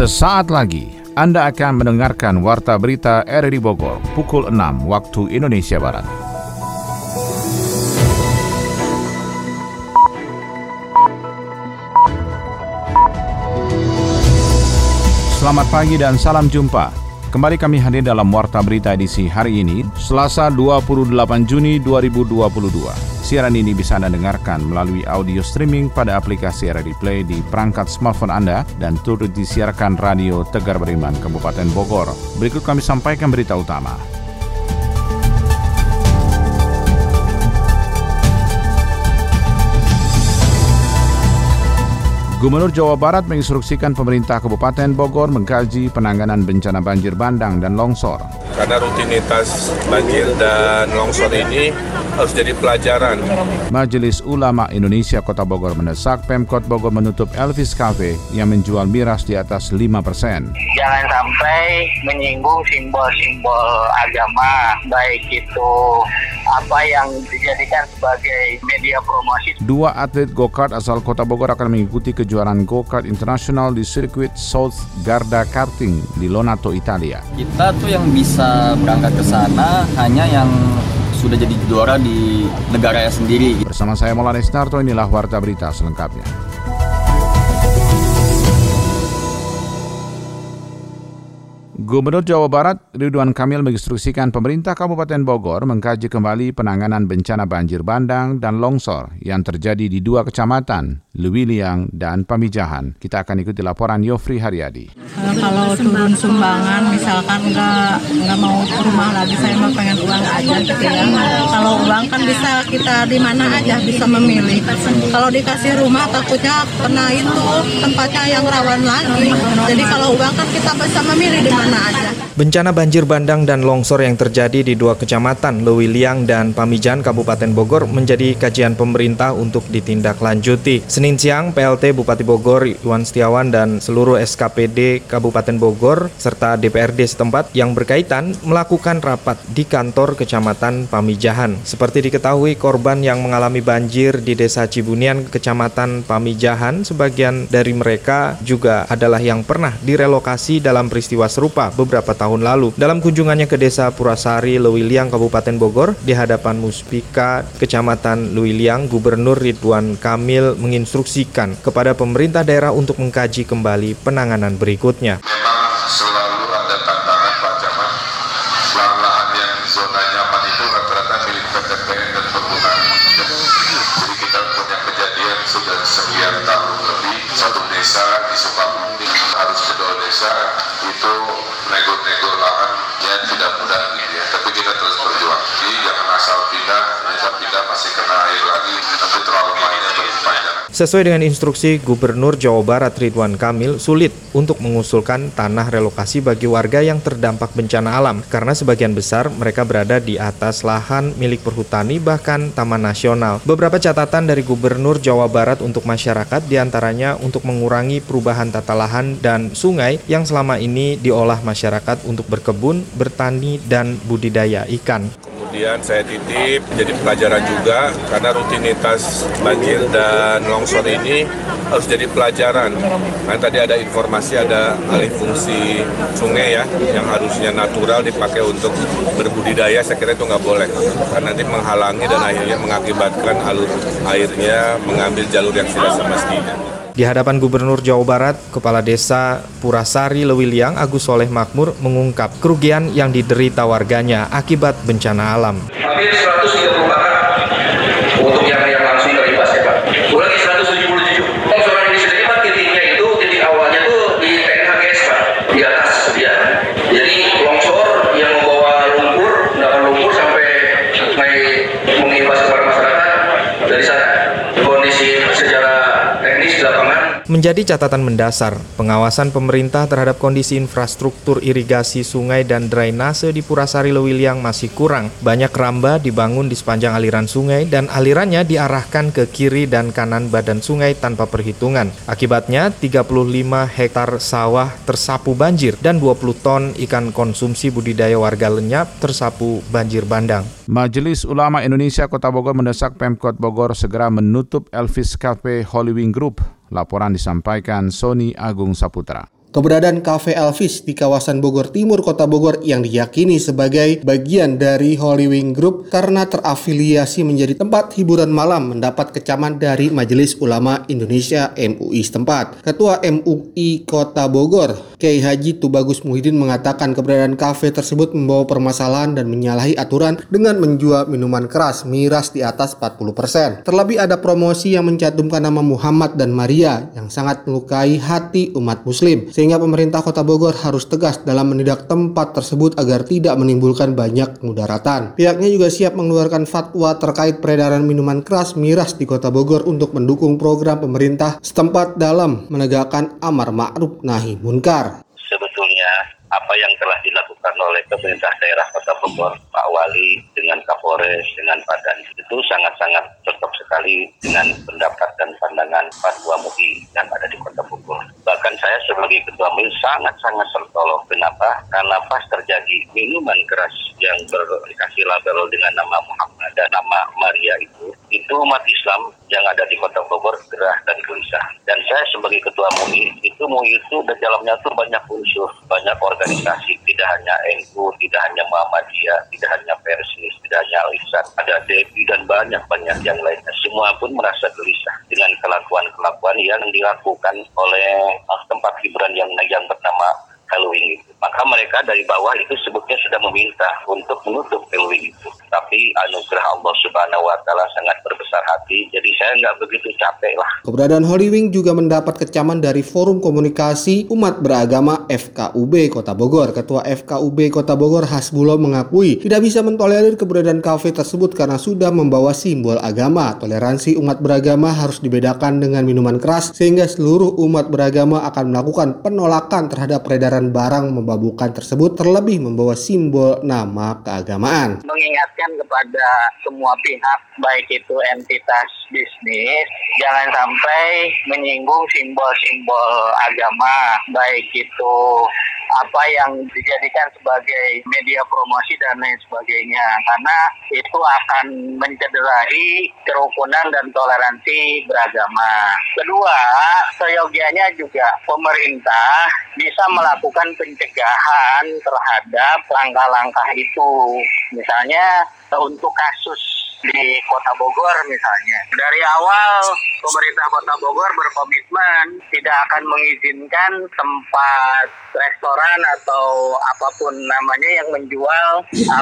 Sesaat lagi Anda akan mendengarkan Warta Berita RRI Bogor pukul 6 waktu Indonesia Barat. Selamat pagi dan salam jumpa. Kembali kami hadir dalam Warta Berita edisi hari ini, Selasa 28 Juni 2022. Siaran ini bisa Anda dengarkan melalui audio streaming pada aplikasi RRI Play di perangkat smartphone Anda dan turut disiarkan Radio Tegar Beriman Kabupaten Bogor. Berikut kami sampaikan berita utama. Gubernur Jawa Barat menginstruksikan pemerintah Kabupaten Bogor mengkaji penanganan bencana banjir bandang dan longsor. Karena rutinitas banjir dan longsor ini harus jadi pelajaran. Majelis Ulama Indonesia Kota Bogor mendesak Pemkot Bogor menutup Elvis Cafe yang menjual miras di atas 5 persen. Jangan sampai menyinggung simbol-simbol agama, baik itu apa yang dijadikan sebagai media promosi. Dua atlet go-kart asal Kota Bogor akan mengikuti kejuaraan go-kart internasional di sirkuit South Garda Karting di Lonato, Italia. Kita tuh yang bisa berangkat ke sana hanya yang sudah jadi juara di negaranya sendiri. Bersama saya Maulana Isnarto, inilah Warta Berita selengkapnya. Gubernur Jawa Barat Ridwan Kamil menginstruksikan pemerintah Kabupaten Bogor mengkaji kembali penanganan bencana banjir bandang dan longsor yang terjadi di dua kecamatan, Lewiliang dan Pamijahan. Kita akan ikuti laporan Yofri Haryadi. Kalau turun sumbangan, misalkan nggak nggak mau ke rumah lagi, saya mau pengen uang aja gitu ya. Kalau uang kan bisa kita di mana aja bisa memilih. Kalau dikasih rumah takutnya kena itu tempatnya yang rawan lagi. Jadi kalau uang kan kita bisa memilih di mana aja. Bencana banjir bandang dan longsor yang terjadi di dua kecamatan, Lewiliang dan Pamijan, Kabupaten Bogor, menjadi kajian pemerintah untuk ditindaklanjuti. Senin siang, PLT Bupati Bogor, Iwan Setiawan, dan seluruh SKPD Kabupaten Bogor, serta DPRD setempat yang berkaitan melakukan rapat di kantor Kecamatan Pamijahan. Seperti diketahui, korban yang mengalami banjir di Desa Cibunian, Kecamatan Pamijahan, sebagian dari mereka juga adalah yang pernah direlokasi dalam peristiwa serupa beberapa tahun lalu. Dalam kunjungannya ke Desa Purasari, Lewiliang, Kabupaten Bogor, di hadapan Muspika, Kecamatan Lewiliang, Gubernur Ridwan Kamil menginstruksikan kepada pemerintah daerah untuk mengkaji kembali penanganan berikutnya. Memang Sesuai dengan instruksi Gubernur Jawa Barat Ridwan Kamil, sulit untuk mengusulkan tanah relokasi bagi warga yang terdampak bencana alam karena sebagian besar mereka berada di atas lahan milik perhutani bahkan taman nasional. Beberapa catatan dari Gubernur Jawa Barat untuk masyarakat di antaranya untuk mengurangi perubahan tata lahan dan sungai yang selama ini diolah masyarakat untuk berkebun, bertani, dan budidaya ikan. Kemudian saya titip jadi pelajaran juga karena rutinitas banjir dan longsor ini harus jadi pelajaran. Karena tadi ada informasi ada alih fungsi sungai ya yang harusnya natural dipakai untuk berbudidaya saya kira itu nggak boleh karena nanti menghalangi dan akhirnya mengakibatkan alur airnya mengambil jalur yang sudah semestinya. Di hadapan Gubernur Jawa Barat, Kepala Desa Purasari Lewiliang Agus Soleh Makmur mengungkap kerugian yang diderita warganya akibat bencana alam. hampir 134 untuk yang Menjadi catatan mendasar, pengawasan pemerintah terhadap kondisi infrastruktur irigasi sungai dan drainase di Purasari Lewiliang masih kurang. Banyak ramba dibangun di sepanjang aliran sungai dan alirannya diarahkan ke kiri dan kanan badan sungai tanpa perhitungan. Akibatnya, 35 hektar sawah tersapu banjir dan 20 ton ikan konsumsi budidaya warga lenyap tersapu banjir bandang. Majelis Ulama Indonesia Kota Bogor mendesak Pemkot Bogor segera menutup Elvis Cafe Holy Wing Group. Laporan disampaikan Sony Agung Saputra. Keberadaan Cafe Elvis di kawasan Bogor Timur, Kota Bogor yang diyakini sebagai bagian dari Holy Wing Group karena terafiliasi menjadi tempat hiburan malam mendapat kecaman dari Majelis Ulama Indonesia MUI setempat. Ketua MUI Kota Bogor, Kiai Haji Tubagus Muhyiddin mengatakan keberadaan kafe tersebut membawa permasalahan dan menyalahi aturan dengan menjual minuman keras miras di atas 40%. Terlebih ada promosi yang mencantumkan nama Muhammad dan Maria yang sangat melukai hati umat muslim sehingga pemerintah Kota Bogor harus tegas dalam menindak tempat tersebut agar tidak menimbulkan banyak mudaratan. Pihaknya juga siap mengeluarkan fatwa terkait peredaran minuman keras miras di Kota Bogor untuk mendukung program pemerintah setempat dalam menegakkan amar ma'ruf nahi munkar. Sebetulnya apa yang telah dilakukan oleh pemerintah daerah Kota Bogor, Pak Wali dengan Kapolres, dengan Pak Dan itu sangat-sangat cocok sekali dengan pendapat dan pandangan Fatwa MUI yang ada di Kota Bogor. Bahkan saya sebagai Ketua MUI sangat-sangat tertolong. Kenapa? Karena pas terjadi minuman keras yang berdikasih label dengan nama Muhammad dan nama Maria itu, itu umat Islam yang ada di Kota Bogor gerah dan gelisah. Dan saya sebagai Ketua MUI, itu MUI itu di dalamnya tuh banyak unsur, banyak organisasi, tidak hanya NU, tidak hanya Muhammadiyah, tidak hanya Persis, tidak hanya Al ada DPI dan banyak-banyak yang lainnya. Semua pun merasa gelisah dengan kelakuan-kelakuan yang dilakukan oleh uh, tempat hiburan yang yang bernama Halloween itu. Maka mereka dari bawah itu sebutnya sudah meminta untuk menutup Halloween itu. Tapi anugerah Allah Subhanahu wa taala sangat nggak begitu capek lah. Keberadaan Holy Wing juga mendapat kecaman dari Forum Komunikasi Umat Beragama FKUB Kota Bogor. Ketua FKUB Kota Bogor Hasbulo mengakui tidak bisa mentolerir keberadaan kafe tersebut karena sudah membawa simbol agama. Toleransi umat beragama harus dibedakan dengan minuman keras sehingga seluruh umat beragama akan melakukan penolakan terhadap peredaran barang membabukan tersebut terlebih membawa simbol nama keagamaan. Mengingatkan kepada semua pihak baik itu entitas bisnis jangan sampai menyinggung simbol-simbol agama baik itu apa yang dijadikan sebagai media promosi dan lain sebagainya karena itu akan mencederai kerukunan dan toleransi beragama. Kedua, seyogianya juga pemerintah bisa melakukan pencegahan terhadap langkah-langkah itu. Misalnya untuk kasus di Kota Bogor misalnya. Dari awal pemerintah Kota Bogor berkomitmen tidak akan mengizinkan tempat restoran atau apa pun namanya yang menjual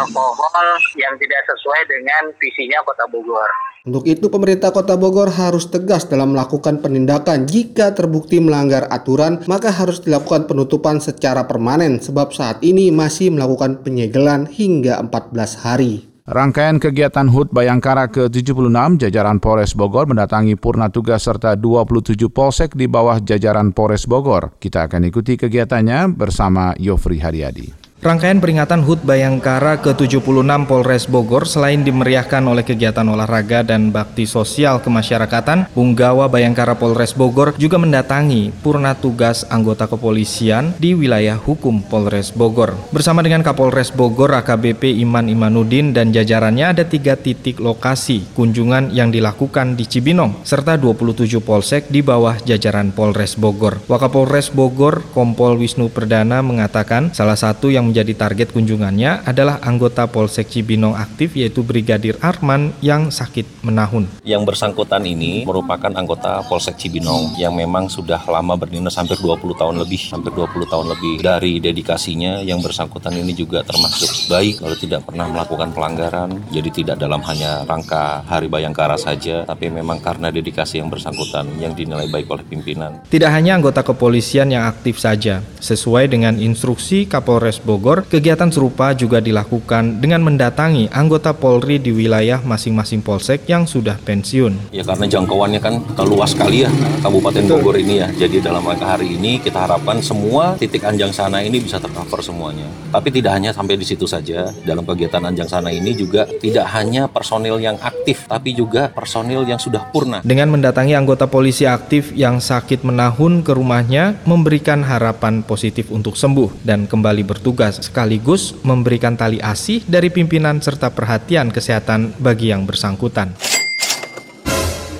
alkohol yang tidak sesuai dengan visinya Kota Bogor. Untuk itu pemerintah Kota Bogor harus tegas dalam melakukan penindakan jika terbukti melanggar aturan maka harus dilakukan penutupan secara permanen sebab saat ini masih melakukan penyegelan hingga 14 hari. Rangkaian kegiatan HUT Bayangkara ke-76 jajaran Polres Bogor mendatangi purna tugas serta 27 polsek di bawah jajaran Polres Bogor. Kita akan ikuti kegiatannya bersama Yofri Haryadi. Rangkaian peringatan HUT Bayangkara ke-76 Polres Bogor selain dimeriahkan oleh kegiatan olahraga dan bakti sosial kemasyarakatan, Punggawa Bayangkara Polres Bogor juga mendatangi purna tugas anggota kepolisian di wilayah hukum Polres Bogor. Bersama dengan Kapolres Bogor AKBP Iman Imanuddin dan jajarannya ada tiga titik lokasi kunjungan yang dilakukan di Cibinong, serta 27 polsek di bawah jajaran Polres Bogor. Wakapolres Bogor Kompol Wisnu Perdana mengatakan salah satu yang menjadi target kunjungannya adalah anggota Polsek Cibinong aktif yaitu Brigadir Arman yang sakit menahun. Yang bersangkutan ini merupakan anggota Polsek Cibinong yang memang sudah lama berdinas hampir 20 tahun lebih, hampir 20 tahun lebih. Dari dedikasinya yang bersangkutan ini juga termasuk baik kalau tidak pernah melakukan pelanggaran. Jadi tidak dalam hanya rangka Hari Bayangkara saja, tapi memang karena dedikasi yang bersangkutan yang dinilai baik oleh pimpinan. Tidak hanya anggota kepolisian yang aktif saja, sesuai dengan instruksi Kapolres Bogor Bogor, kegiatan serupa juga dilakukan dengan mendatangi anggota Polri di wilayah masing-masing polsek yang sudah pensiun. Ya karena jangkauannya kan luas sekali ya Kabupaten Bogor ini ya. Jadi dalam hari ini kita harapkan semua titik anjang sana ini bisa tercover semuanya. Tapi tidak hanya sampai di situ saja. Dalam kegiatan anjang sana ini juga tidak hanya personil yang aktif, tapi juga personil yang sudah purna. Dengan mendatangi anggota polisi aktif yang sakit menahun ke rumahnya, memberikan harapan positif untuk sembuh dan kembali bertugas sekaligus memberikan tali asih dari pimpinan serta perhatian kesehatan bagi yang bersangkutan.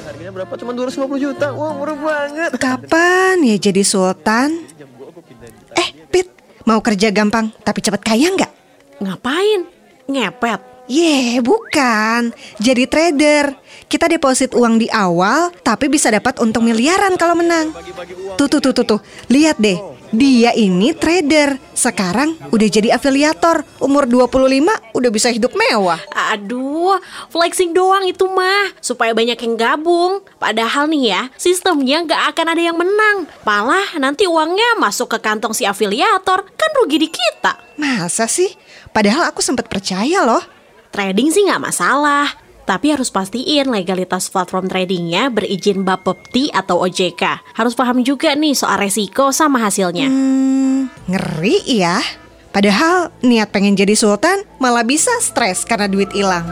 Harganya berapa? Cuma 250 juta. Wah, murah banget. Kapan ya jadi sultan? Mau kerja gampang tapi cepat kaya nggak? Ngapain? Ngepet? Ye, bukan. Jadi trader. Kita deposit uang di awal, tapi bisa dapat untung miliaran kalau menang. Tuh, tuh, tuh, tuh, tuh. Lihat deh. Dia ini trader. Sekarang udah jadi afiliator. Umur 25 udah bisa hidup mewah. Aduh, flexing doang itu mah. Supaya banyak yang gabung. Padahal nih ya, sistemnya nggak akan ada yang menang. Malah nanti uangnya masuk ke kantong si afiliator. Kan rugi di kita. Masa sih? Padahal aku sempat percaya loh. Trading sih nggak masalah. Tapi harus pastiin legalitas platform tradingnya berizin Bapepti atau OJK. Harus paham juga nih soal resiko sama hasilnya. Hmm, ngeri ya. Padahal niat pengen jadi sultan malah bisa stres karena duit hilang.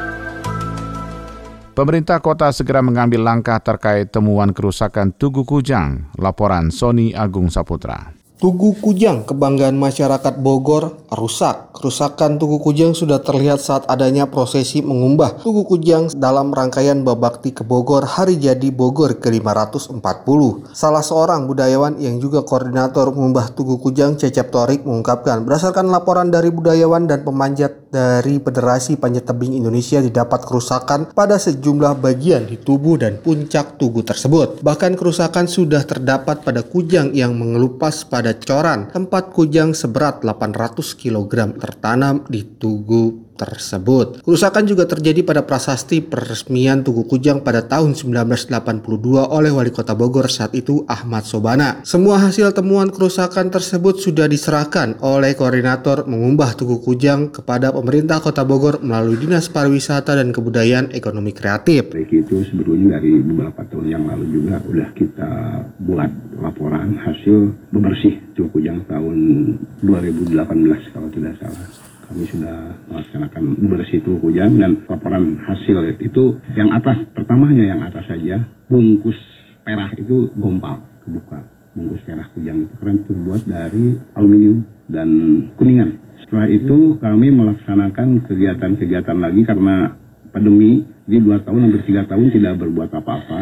Pemerintah kota segera mengambil langkah terkait temuan kerusakan Tugu Kujang. Laporan Sony Agung Saputra. Tugu Kujang, kebanggaan masyarakat Bogor, rusak. Kerusakan Tugu Kujang sudah terlihat saat adanya prosesi mengumbah Tugu Kujang dalam rangkaian Babakti ke Bogor Hari Jadi Bogor ke-540. Salah seorang budayawan yang juga koordinator mengumbah Tugu Kujang, Cecep Torik, mengungkapkan, berdasarkan laporan dari budayawan dan pemanjat dari Federasi Panjat Tebing Indonesia didapat kerusakan pada sejumlah bagian di tubuh dan puncak tugu tersebut. Bahkan kerusakan sudah terdapat pada kujang yang mengelupas pada pada coran tempat kujang seberat 800 kg tertanam di tugu tersebut. Kerusakan juga terjadi pada prasasti peresmian Tugu Kujang pada tahun 1982 oleh Wali Kota Bogor saat itu Ahmad Sobana. Semua hasil temuan kerusakan tersebut sudah diserahkan oleh koordinator mengumbah Tugu Kujang kepada pemerintah Kota Bogor melalui Dinas Pariwisata dan Kebudayaan Ekonomi Kreatif. Baik itu sebelumnya dari beberapa tahun yang lalu juga udah kita buat laporan hasil bebersih Tugu Kujang tahun 2018 kalau tidak salah kami sudah melaksanakan bersih itu hujan dan laporan hasil itu yang atas pertamanya yang atas saja bungkus perak itu gompal kebuka. Bungkus perak hujan itu karena terbuat dari aluminium dan kuningan. Setelah itu kami melaksanakan kegiatan-kegiatan lagi karena pandemi di dua tahun hampir tiga tahun tidak berbuat apa-apa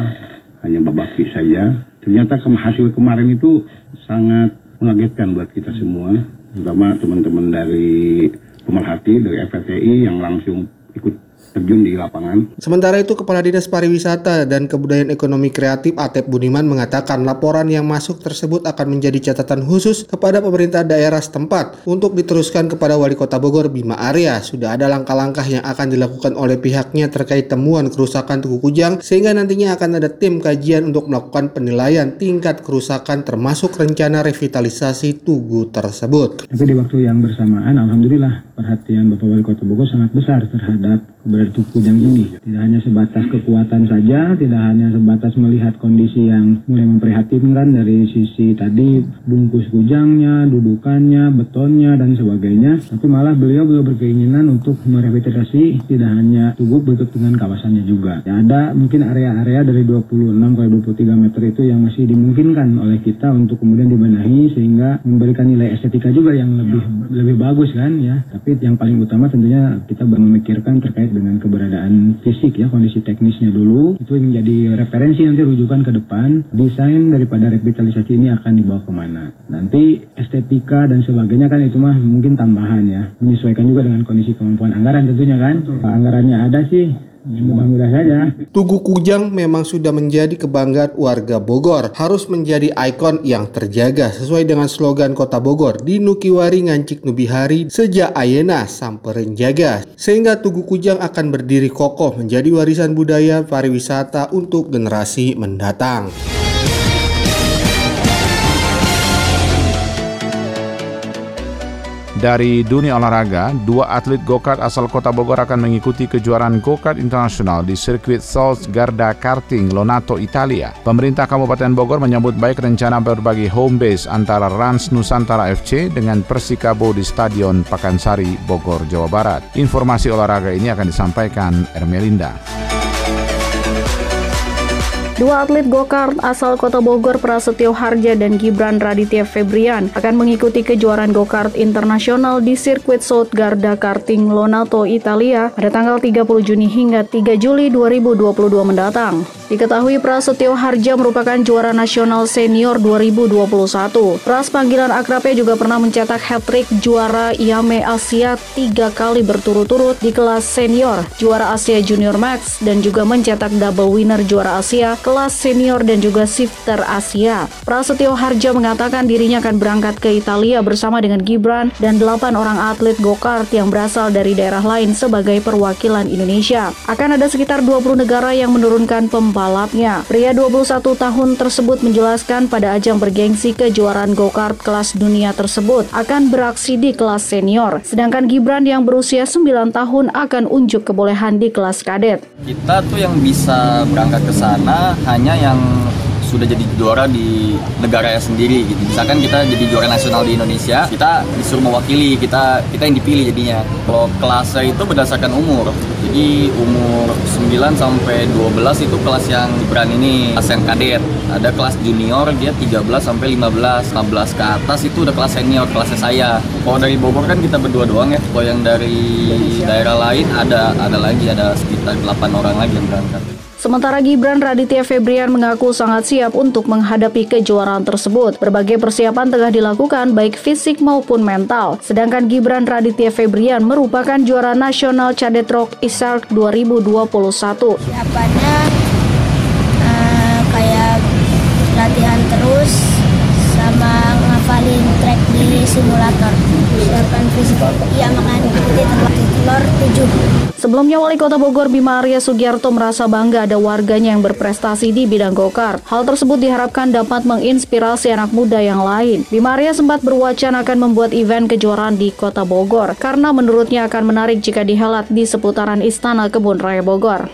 hanya babaki saja. Ternyata hasil kemarin itu sangat mengagetkan buat kita semua terutama teman-teman dari pemerhati dari FPTI yang langsung ikut terjun di lapangan. Sementara itu, Kepala Dinas Pariwisata dan Kebudayaan Ekonomi Kreatif Atep Budiman mengatakan laporan yang masuk tersebut akan menjadi catatan khusus kepada pemerintah daerah setempat untuk diteruskan kepada Wali Kota Bogor Bima Arya. Sudah ada langkah-langkah yang akan dilakukan oleh pihaknya terkait temuan kerusakan Tugu Kujang sehingga nantinya akan ada tim kajian untuk melakukan penilaian tingkat kerusakan termasuk rencana revitalisasi Tugu tersebut. Tapi di waktu yang bersamaan, Alhamdulillah perhatian Bapak Wali Kota Bogor sangat besar terhadap bertuk kujang ini. Tidak hanya sebatas kekuatan saja, tidak hanya sebatas melihat kondisi yang mulai memprihatinkan dari sisi tadi bungkus kujangnya, dudukannya, betonnya, dan sebagainya. Tapi malah beliau juga berkeinginan untuk merevitalisasi tidak hanya tubuh bentuk dengan kawasannya juga. Ya, ada mungkin area-area dari 26 ke 23 meter itu yang masih dimungkinkan oleh kita untuk kemudian dibenahi sehingga memberikan nilai estetika juga yang lebih lebih bagus kan ya. Tapi yang paling utama tentunya kita memikirkan terkait dengan keberadaan fisik ya kondisi teknisnya dulu. Itu menjadi referensi nanti rujukan ke depan. Desain daripada revitalisasi ini akan dibawa ke mana. Nanti estetika dan sebagainya kan itu mah mungkin tambahan ya. Menyesuaikan juga dengan kondisi kemampuan anggaran tentunya kan. Anggarannya ada sih Tugu Kujang memang sudah menjadi kebanggaan warga Bogor. Harus menjadi ikon yang terjaga sesuai dengan slogan Kota Bogor. Di Nukiwari Ngancik Nubihari sejak Ayena sampai Jaga. Sehingga Tugu Kujang akan berdiri kokoh menjadi warisan budaya pariwisata untuk generasi mendatang. Dari dunia olahraga, dua atlet go-kart asal kota Bogor akan mengikuti kejuaraan go-kart internasional di sirkuit Garda Karting, Lonato, Italia. Pemerintah Kabupaten Bogor menyambut baik rencana berbagi home base antara Rans Nusantara FC dengan Persikabo di Stadion Pakansari, Bogor, Jawa Barat. Informasi olahraga ini akan disampaikan Ermelinda. Dua atlet go-kart asal kota Bogor Prasetyo Harja dan Gibran Raditya Febrian akan mengikuti kejuaraan go-kart internasional di sirkuit Garda Karting Lonato, Italia pada tanggal 30 Juni hingga 3 Juli 2022 mendatang. Diketahui Prasetyo Harja merupakan juara nasional senior 2021. Pras panggilan akrabnya juga pernah mencetak hat-trick juara IAME Asia tiga kali berturut-turut di kelas senior, juara Asia Junior Max, dan juga mencetak double winner juara Asia kelas senior dan juga shifter Asia. Prasetyo Harja mengatakan dirinya akan berangkat ke Italia bersama dengan Gibran dan 8 orang atlet go-kart yang berasal dari daerah lain sebagai perwakilan Indonesia. Akan ada sekitar 20 negara yang menurunkan pembalapnya. Pria 21 tahun tersebut menjelaskan pada ajang bergengsi kejuaraan go-kart kelas dunia tersebut akan beraksi di kelas senior. Sedangkan Gibran yang berusia 9 tahun akan unjuk kebolehan di kelas kadet. Kita tuh yang bisa berangkat ke sana hanya yang sudah jadi juara di negaranya sendiri gitu. Misalkan kita jadi juara nasional di Indonesia, kita disuruh mewakili, kita kita yang dipilih jadinya. Kalau kelasnya itu berdasarkan umur. Jadi umur 9 sampai 12 itu kelas yang beran ini, kelas yang kadet. Ada kelas junior dia 13 sampai 15, 15 ke atas itu udah kelas senior, kelasnya saya. Kalau dari Bogor kan kita berdua doang ya. Kalau yang dari daerah lain ada ada lagi ada sekitar 8 orang lagi yang berangkat. Sementara Gibran Raditya Febrian mengaku sangat siap untuk menghadapi kejuaraan tersebut. Berbagai persiapan tengah dilakukan baik fisik maupun mental. Sedangkan Gibran Raditya Febrian merupakan juara nasional Cadet Rock Isark 2021. Siapannya uh, kayak latihan terus sama ngafalin track di simulator. Siapan fisik, iya makan telur 7. Sebelumnya Wali Kota Bogor Bima Arya Sugiarto merasa bangga ada warganya yang berprestasi di bidang gokar. Hal tersebut diharapkan dapat menginspirasi anak muda yang lain. Bima Arya sempat berwacana akan membuat event kejuaraan di Kota Bogor karena menurutnya akan menarik jika dihelat di seputaran Istana Kebun Raya Bogor.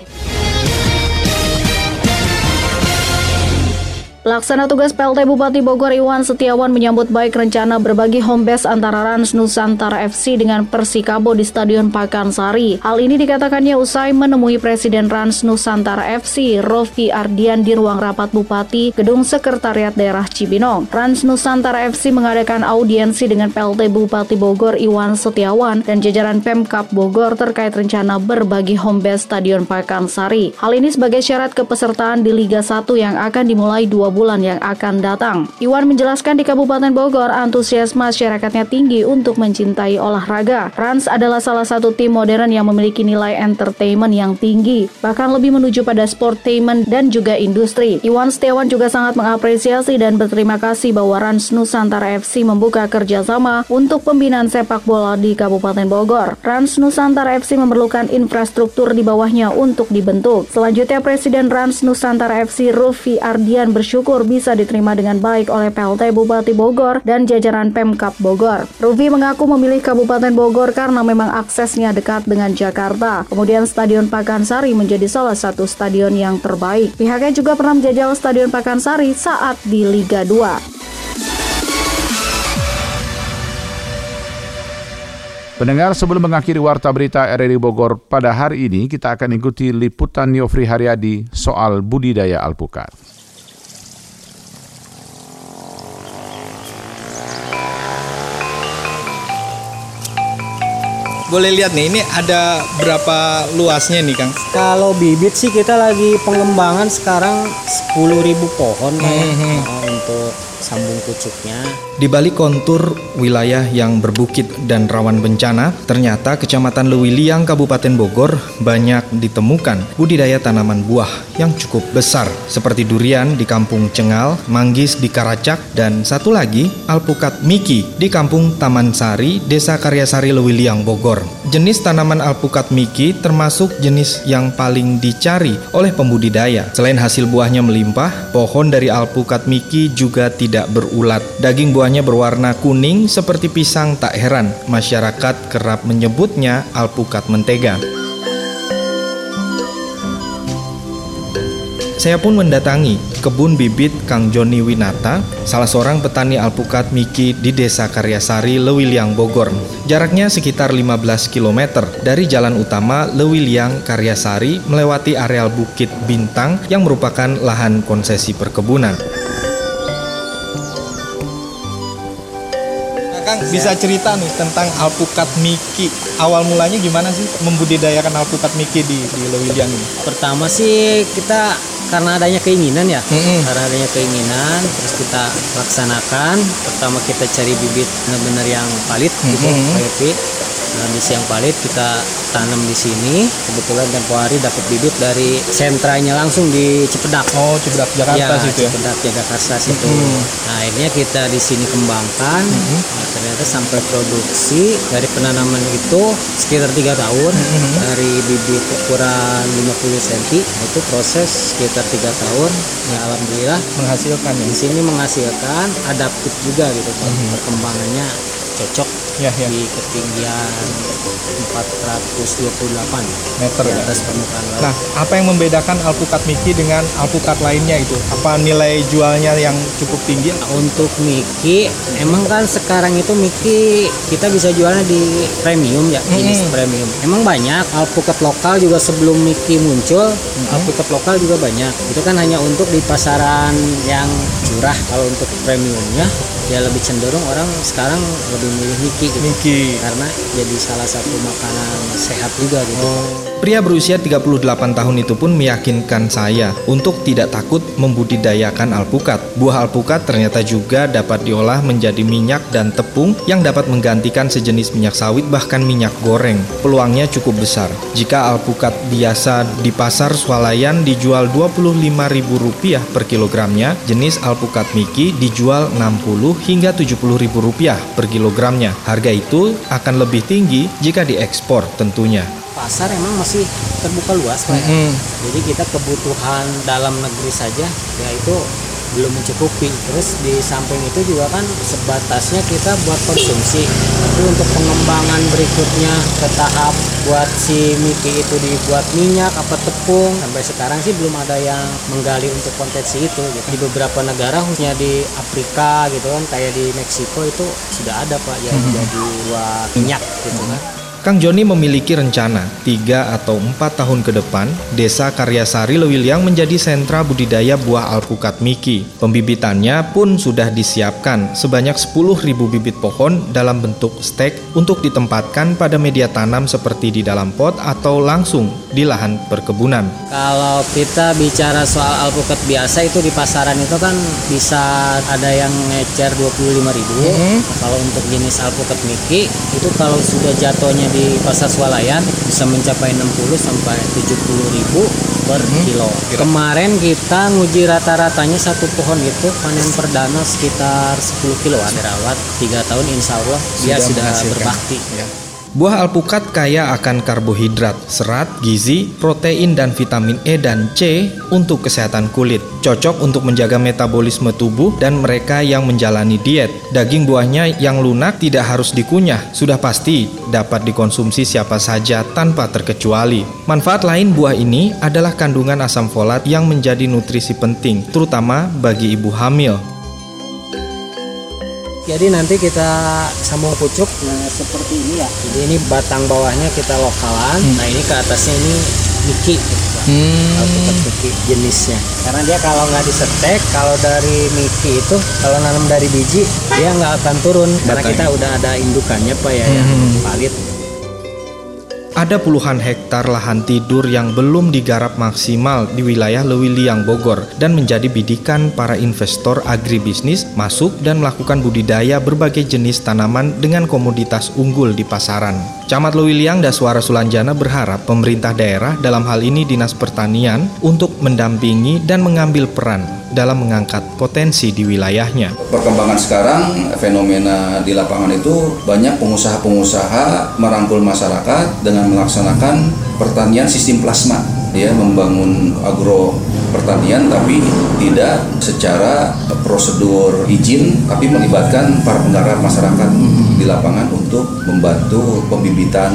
Pelaksana tugas PLT Bupati Bogor Iwan Setiawan menyambut baik rencana berbagi home base antara Rans Nusantara FC dengan Persikabo di Stadion Pakansari. Hal ini dikatakannya usai menemui Presiden Rans Nusantara FC, Rofi Ardian di ruang rapat Bupati, Gedung Sekretariat Daerah Cibinong. Rans Nusantara FC mengadakan audiensi dengan PLT Bupati Bogor Iwan Setiawan dan jajaran Pemkap Bogor terkait rencana berbagi home base Stadion Pakansari. Hal ini sebagai syarat kepesertaan di Liga 1 yang akan dimulai dua bulan yang akan datang. Iwan menjelaskan di Kabupaten Bogor, antusias masyarakatnya tinggi untuk mencintai olahraga. Rans adalah salah satu tim modern yang memiliki nilai entertainment yang tinggi, bahkan lebih menuju pada sportainment dan juga industri. Iwan Setiawan juga sangat mengapresiasi dan berterima kasih bahwa Rans Nusantara FC membuka kerjasama untuk pembinaan sepak bola di Kabupaten Bogor. Rans Nusantara FC memerlukan infrastruktur di bawahnya untuk dibentuk. Selanjutnya, Presiden Rans Nusantara FC Rufi Ardian bersyukur bersyukur bisa diterima dengan baik oleh PLT Bupati Bogor dan jajaran Pemkap Bogor. Rufi mengaku memilih Kabupaten Bogor karena memang aksesnya dekat dengan Jakarta. Kemudian Stadion Pakansari menjadi salah satu stadion yang terbaik. Pihaknya juga pernah menjajal Stadion Pakansari saat di Liga 2. Pendengar sebelum mengakhiri Warta Berita RRI Bogor pada hari ini, kita akan ikuti liputan Yofri Haryadi soal budidaya alpukat. Boleh lihat nih, ini ada berapa luasnya nih Kang? Kalau bibit sih kita lagi pengembangan sekarang 10.000 pohon hmm, hmm. Nah, untuk sambung pucuknya. Di balik kontur wilayah yang berbukit dan rawan bencana, ternyata Kecamatan Lewiliang, Kabupaten Bogor banyak ditemukan budidaya tanaman buah yang cukup besar seperti durian di Kampung Cengal, manggis di Karacak, dan satu lagi alpukat miki di Kampung Taman Sari, Desa Karyasari Lewiliang, Bogor. Jenis tanaman alpukat miki termasuk jenis yang paling dicari oleh pembudidaya. Selain hasil buahnya melimpah, pohon dari alpukat miki juga tidak berulat. Daging buahnya berwarna kuning seperti pisang tak heran masyarakat kerap menyebutnya alpukat mentega. saya pun mendatangi kebun bibit Kang Joni Winata, salah seorang petani alpukat Miki di Desa Karyasari, Lewiliang, Bogor. Jaraknya sekitar 15 km dari jalan utama Lewiliang Karyasari melewati areal Bukit Bintang yang merupakan lahan konsesi perkebunan. Kang bisa cerita nih tentang alpukat Miki. Awal mulanya gimana sih membudidayakan alpukat Miki di di Lewiliang ini? Pertama sih kita karena adanya keinginan ya, karena adanya keinginan, terus kita laksanakan. Pertama kita cari bibit benar-benar yang valid gitu, Mhm. Pak Nah, di yang valid kita tanam di sini. Kebetulan tempo hari dapat bibit dari sentranya langsung di Cipedak. Oh, Cipedak Jakarta ya, situ ya? Cipedak Jakarta situ. Mhm. Nah, akhirnya kita di sini kembangkan. Nah, ternyata sampai produksi dari penanaman itu sekitar tiga tahun Mhm. dari bibit ukuran 50 cm nah, itu proses sekitar tiga tahun ya alhamdulillah menghasilkan ya di sini menghasilkan adaptif juga gitu Pak. perkembangannya cocok Ya, ya. di ketinggian 428 Meter di ya. atas permukaan laut. Nah, apa yang membedakan alpukat Miki dengan alpukat lainnya itu? Apa nilai jualnya yang cukup tinggi? Untuk Miki, emang kan sekarang itu Miki kita bisa jualnya di premium ya, jenis premium. Emang banyak alpukat lokal juga sebelum Miki muncul, alpukat lokal juga banyak. Itu kan hanya untuk di pasaran yang curah. Kalau untuk premiumnya ya lebih cenderung orang sekarang lebih milih Miki gitu. Miki. Karena jadi salah satu makanan sehat juga gitu. Pria berusia 38 tahun itu pun meyakinkan saya untuk tidak takut membudidayakan alpukat. Buah alpukat ternyata juga dapat diolah menjadi minyak dan tepung yang dapat menggantikan sejenis minyak sawit bahkan minyak goreng. Peluangnya cukup besar. Jika alpukat biasa di pasar swalayan dijual Rp25.000 per kilogramnya, jenis alpukat Miki dijual Rp60 hingga Rp70.000 per kilogramnya. Harga itu akan lebih tinggi jika diekspor tentunya. Pasar emang masih terbuka luas Pak. ya. Mhm. Jadi kita kebutuhan dalam negeri saja ya itu belum mencukupi. Terus di samping itu juga kan sebatasnya kita buat konsumsi. Tapi untuk pengembangan berikutnya ke tahap buat si Miki itu dibuat minyak apa tepung sampai sekarang sih belum ada yang menggali untuk kontensi itu gitu. Di beberapa negara khususnya di Afrika gitu kan kayak di Meksiko itu sudah ada Pak yang Mhm. jadi buat minyak gitu kan. Kang Joni memiliki rencana 3 atau 4 tahun ke depan, Desa Karyasari Lewiliang menjadi sentra budidaya buah alpukat Miki. Pembibitannya pun sudah disiapkan sebanyak 10.000 bibit pohon dalam bentuk stek untuk ditempatkan pada media tanam seperti di dalam pot atau langsung di lahan perkebunan. Kalau kita bicara soal alpukat biasa itu di pasaran itu kan bisa ada yang ngecer 25.000 Mhm. Kalau untuk jenis alpukat Miki itu kalau sudah jatuhnya di pasar swalayan bisa mencapai 60 sampai 70.000 per kilo. Kemarin kita nguji rata-ratanya satu pohon itu panen perdana sekitar 10 kiloan dirawat 3 tahun insya Allah dia Sudah sudah menghasilkan. Buah alpukat kaya akan karbohidrat, serat, gizi, protein, dan vitamin E dan C untuk kesehatan kulit. Cocok untuk menjaga metabolisme tubuh dan mereka yang menjalani diet. Daging buahnya yang lunak tidak harus dikunyah, sudah pasti dapat dikonsumsi siapa saja tanpa terkecuali. Manfaat lain buah ini adalah kandungan asam folat yang menjadi nutrisi penting, terutama bagi ibu hamil. Jadi nanti kita sambung pucuk nah seperti ini ya. Jadi ini batang bawahnya kita lokalan. Nah ini ke atasnya ini Miki gitu. Alpukat Miki jenisnya. Karena dia kalau nggak disetek, kalau dari Miki itu kalau nanam dari biji dia nggak akan turun karena Batangnya. kita udah ada indukannya Pak ya yang Hmm. valid. Ada puluhan hektar lahan tidur yang belum digarap maksimal di wilayah Lewiliang Bogor dan menjadi bidikan para investor agribisnis masuk dan melakukan budidaya berbagai jenis tanaman dengan komoditas unggul di pasaran. Camat Lewiliang Daswara Sulanjana berharap pemerintah daerah dalam hal ini Dinas Pertanian untuk mendampingi dan mengambil peran dalam mengangkat potensi di wilayahnya. perkembangan sekarang fenomena di lapangan itu banyak pengusaha-pengusaha merangkul masyarakat dengan melaksanakan pertanian sistem plasma ya membangun agro pertanian tapi tidak secara prosedur izin tapi melibatkan para penggarap masyarakat di lapangan untuk membantu pembibitan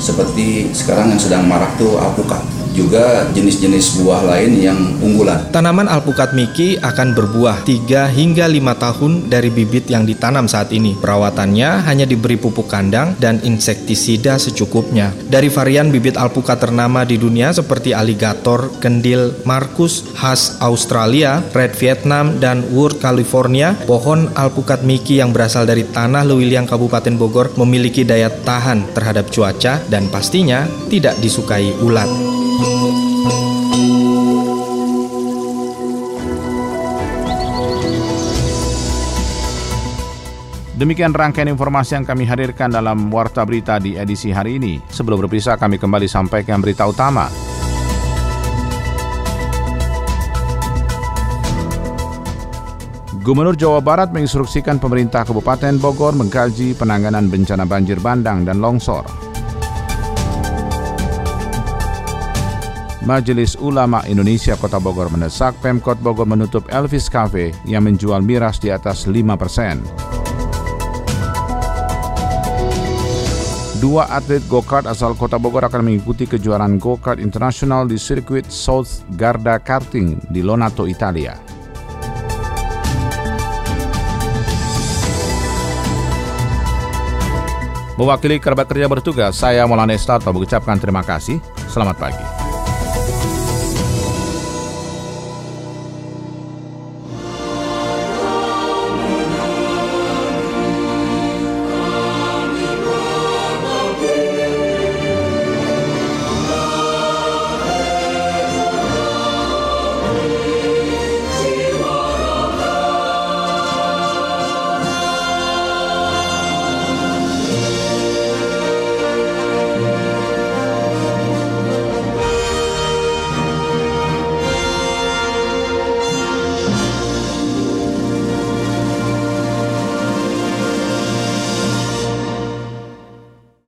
seperti sekarang yang sedang marak tuh alpukat juga jenis-jenis buah lain yang unggulan. Tanaman alpukat Miki akan berbuah 3 hingga 5 tahun dari bibit yang ditanam saat ini. Perawatannya hanya diberi pupuk kandang dan insektisida secukupnya. Dari varian bibit alpukat ternama di dunia seperti aligator, kendil, markus, khas Australia, red Vietnam, dan Wood California, pohon alpukat Miki yang berasal dari tanah Lewiliang Kabupaten Bogor memiliki daya tahan terhadap cuaca dan pastinya tidak disukai ulat. Demikian rangkaian informasi yang kami hadirkan dalam Warta Berita di edisi hari ini. Sebelum berpisah, kami kembali sampaikan berita utama. Gubernur Jawa Barat menginstruksikan pemerintah Kabupaten Bogor mengkaji penanganan bencana banjir bandang dan longsor. Majelis Ulama Indonesia Kota Bogor mendesak Pemkot Bogor menutup Elvis Cafe yang menjual miras di atas 5 persen. Dua atlet go-kart asal Kota Bogor akan mengikuti kejuaraan go-kart internasional di sirkuit South Garda Karting di Lonato, Italia. Mewakili kerabat kerja bertugas, saya Maulana Estato mengucapkan terima kasih. Selamat pagi.